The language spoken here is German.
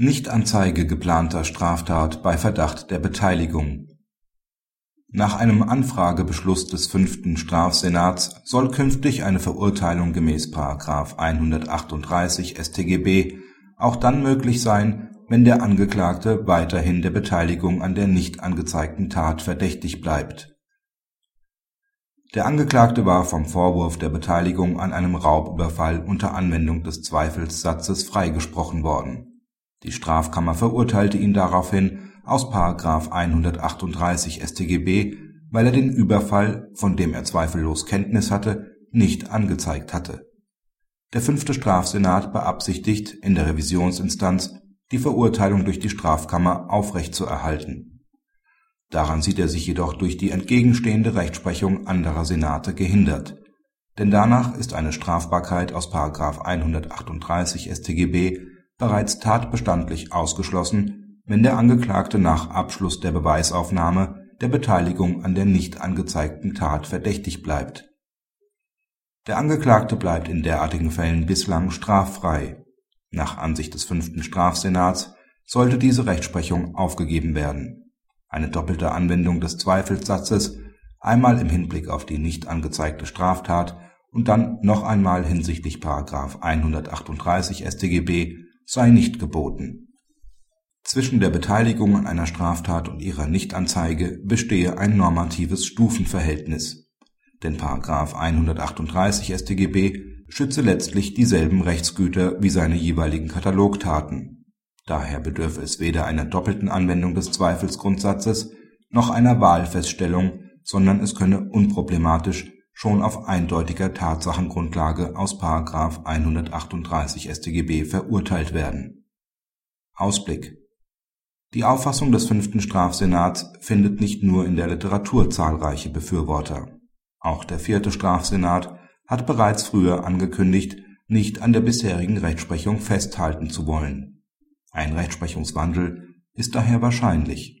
Nichtanzeige geplanter Straftat bei Verdacht der Beteiligung Nach einem Anfragebeschluss des fünften Strafsenats soll künftig eine Verurteilung gemäß § 138 StGB auch dann möglich sein, wenn der Angeklagte weiterhin der Beteiligung an der nicht angezeigten Tat verdächtig bleibt. Der Angeklagte war vom Vorwurf der Beteiligung an einem Raubüberfall unter Anwendung des Zweifelssatzes freigesprochen worden die Strafkammer verurteilte ihn daraufhin aus § 138 StGB, weil er den Überfall, von dem er zweifellos Kenntnis hatte, nicht angezeigt hatte. Der fünfte Strafsenat beabsichtigt in der Revisionsinstanz, die Verurteilung durch die Strafkammer aufrechtzuerhalten. Daran sieht er sich jedoch durch die entgegenstehende Rechtsprechung anderer Senate gehindert, denn danach ist eine Strafbarkeit aus § 138 StGB bereits tatbestandlich ausgeschlossen, wenn der Angeklagte nach Abschluss der Beweisaufnahme der Beteiligung an der nicht angezeigten Tat verdächtig bleibt. Der Angeklagte bleibt in derartigen Fällen bislang straffrei. Nach Ansicht des fünften Strafsenats sollte diese Rechtsprechung aufgegeben werden. Eine doppelte Anwendung des Zweifelssatzes, einmal im Hinblick auf die nicht angezeigte Straftat und dann noch einmal hinsichtlich § 138 StGB sei nicht geboten. Zwischen der Beteiligung an einer Straftat und ihrer Nichtanzeige bestehe ein normatives Stufenverhältnis, denn § 138 StGB schütze letztlich dieselben Rechtsgüter wie seine jeweiligen Katalogtaten. Daher bedürfe es weder einer doppelten Anwendung des Zweifelsgrundsatzes noch einer Wahlfeststellung, sondern es könne unproblematisch schon auf eindeutiger Tatsachengrundlage aus § 138 StGB verurteilt werden. Ausblick Die Auffassung des fünften Strafsenats findet nicht nur in der Literatur zahlreiche Befürworter. Auch der vierte Strafsenat hat bereits früher angekündigt, nicht an der bisherigen Rechtsprechung festhalten zu wollen. Ein Rechtsprechungswandel ist daher wahrscheinlich